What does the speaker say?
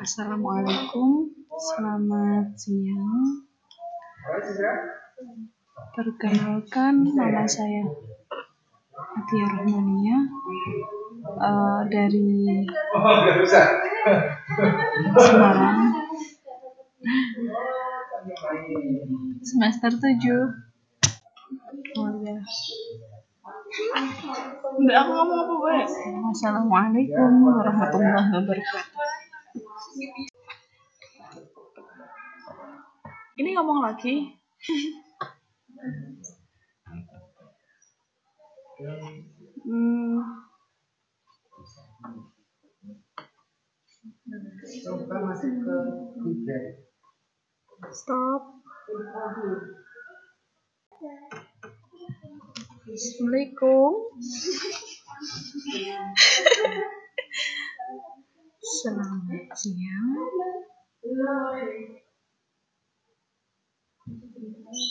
Assalamualaikum, selamat siang. Perkenalkan, nama saya Atia Rahmania uh, dari Semarang, semester 7 Oh ya. Enggak aku ngomong apa baik. Assalamualaikum warahmatullahi wabarakatuh. Ini ngomong lagi. Hmm, Coba masuk ke stop. Assalamualaikum. Selamat siang.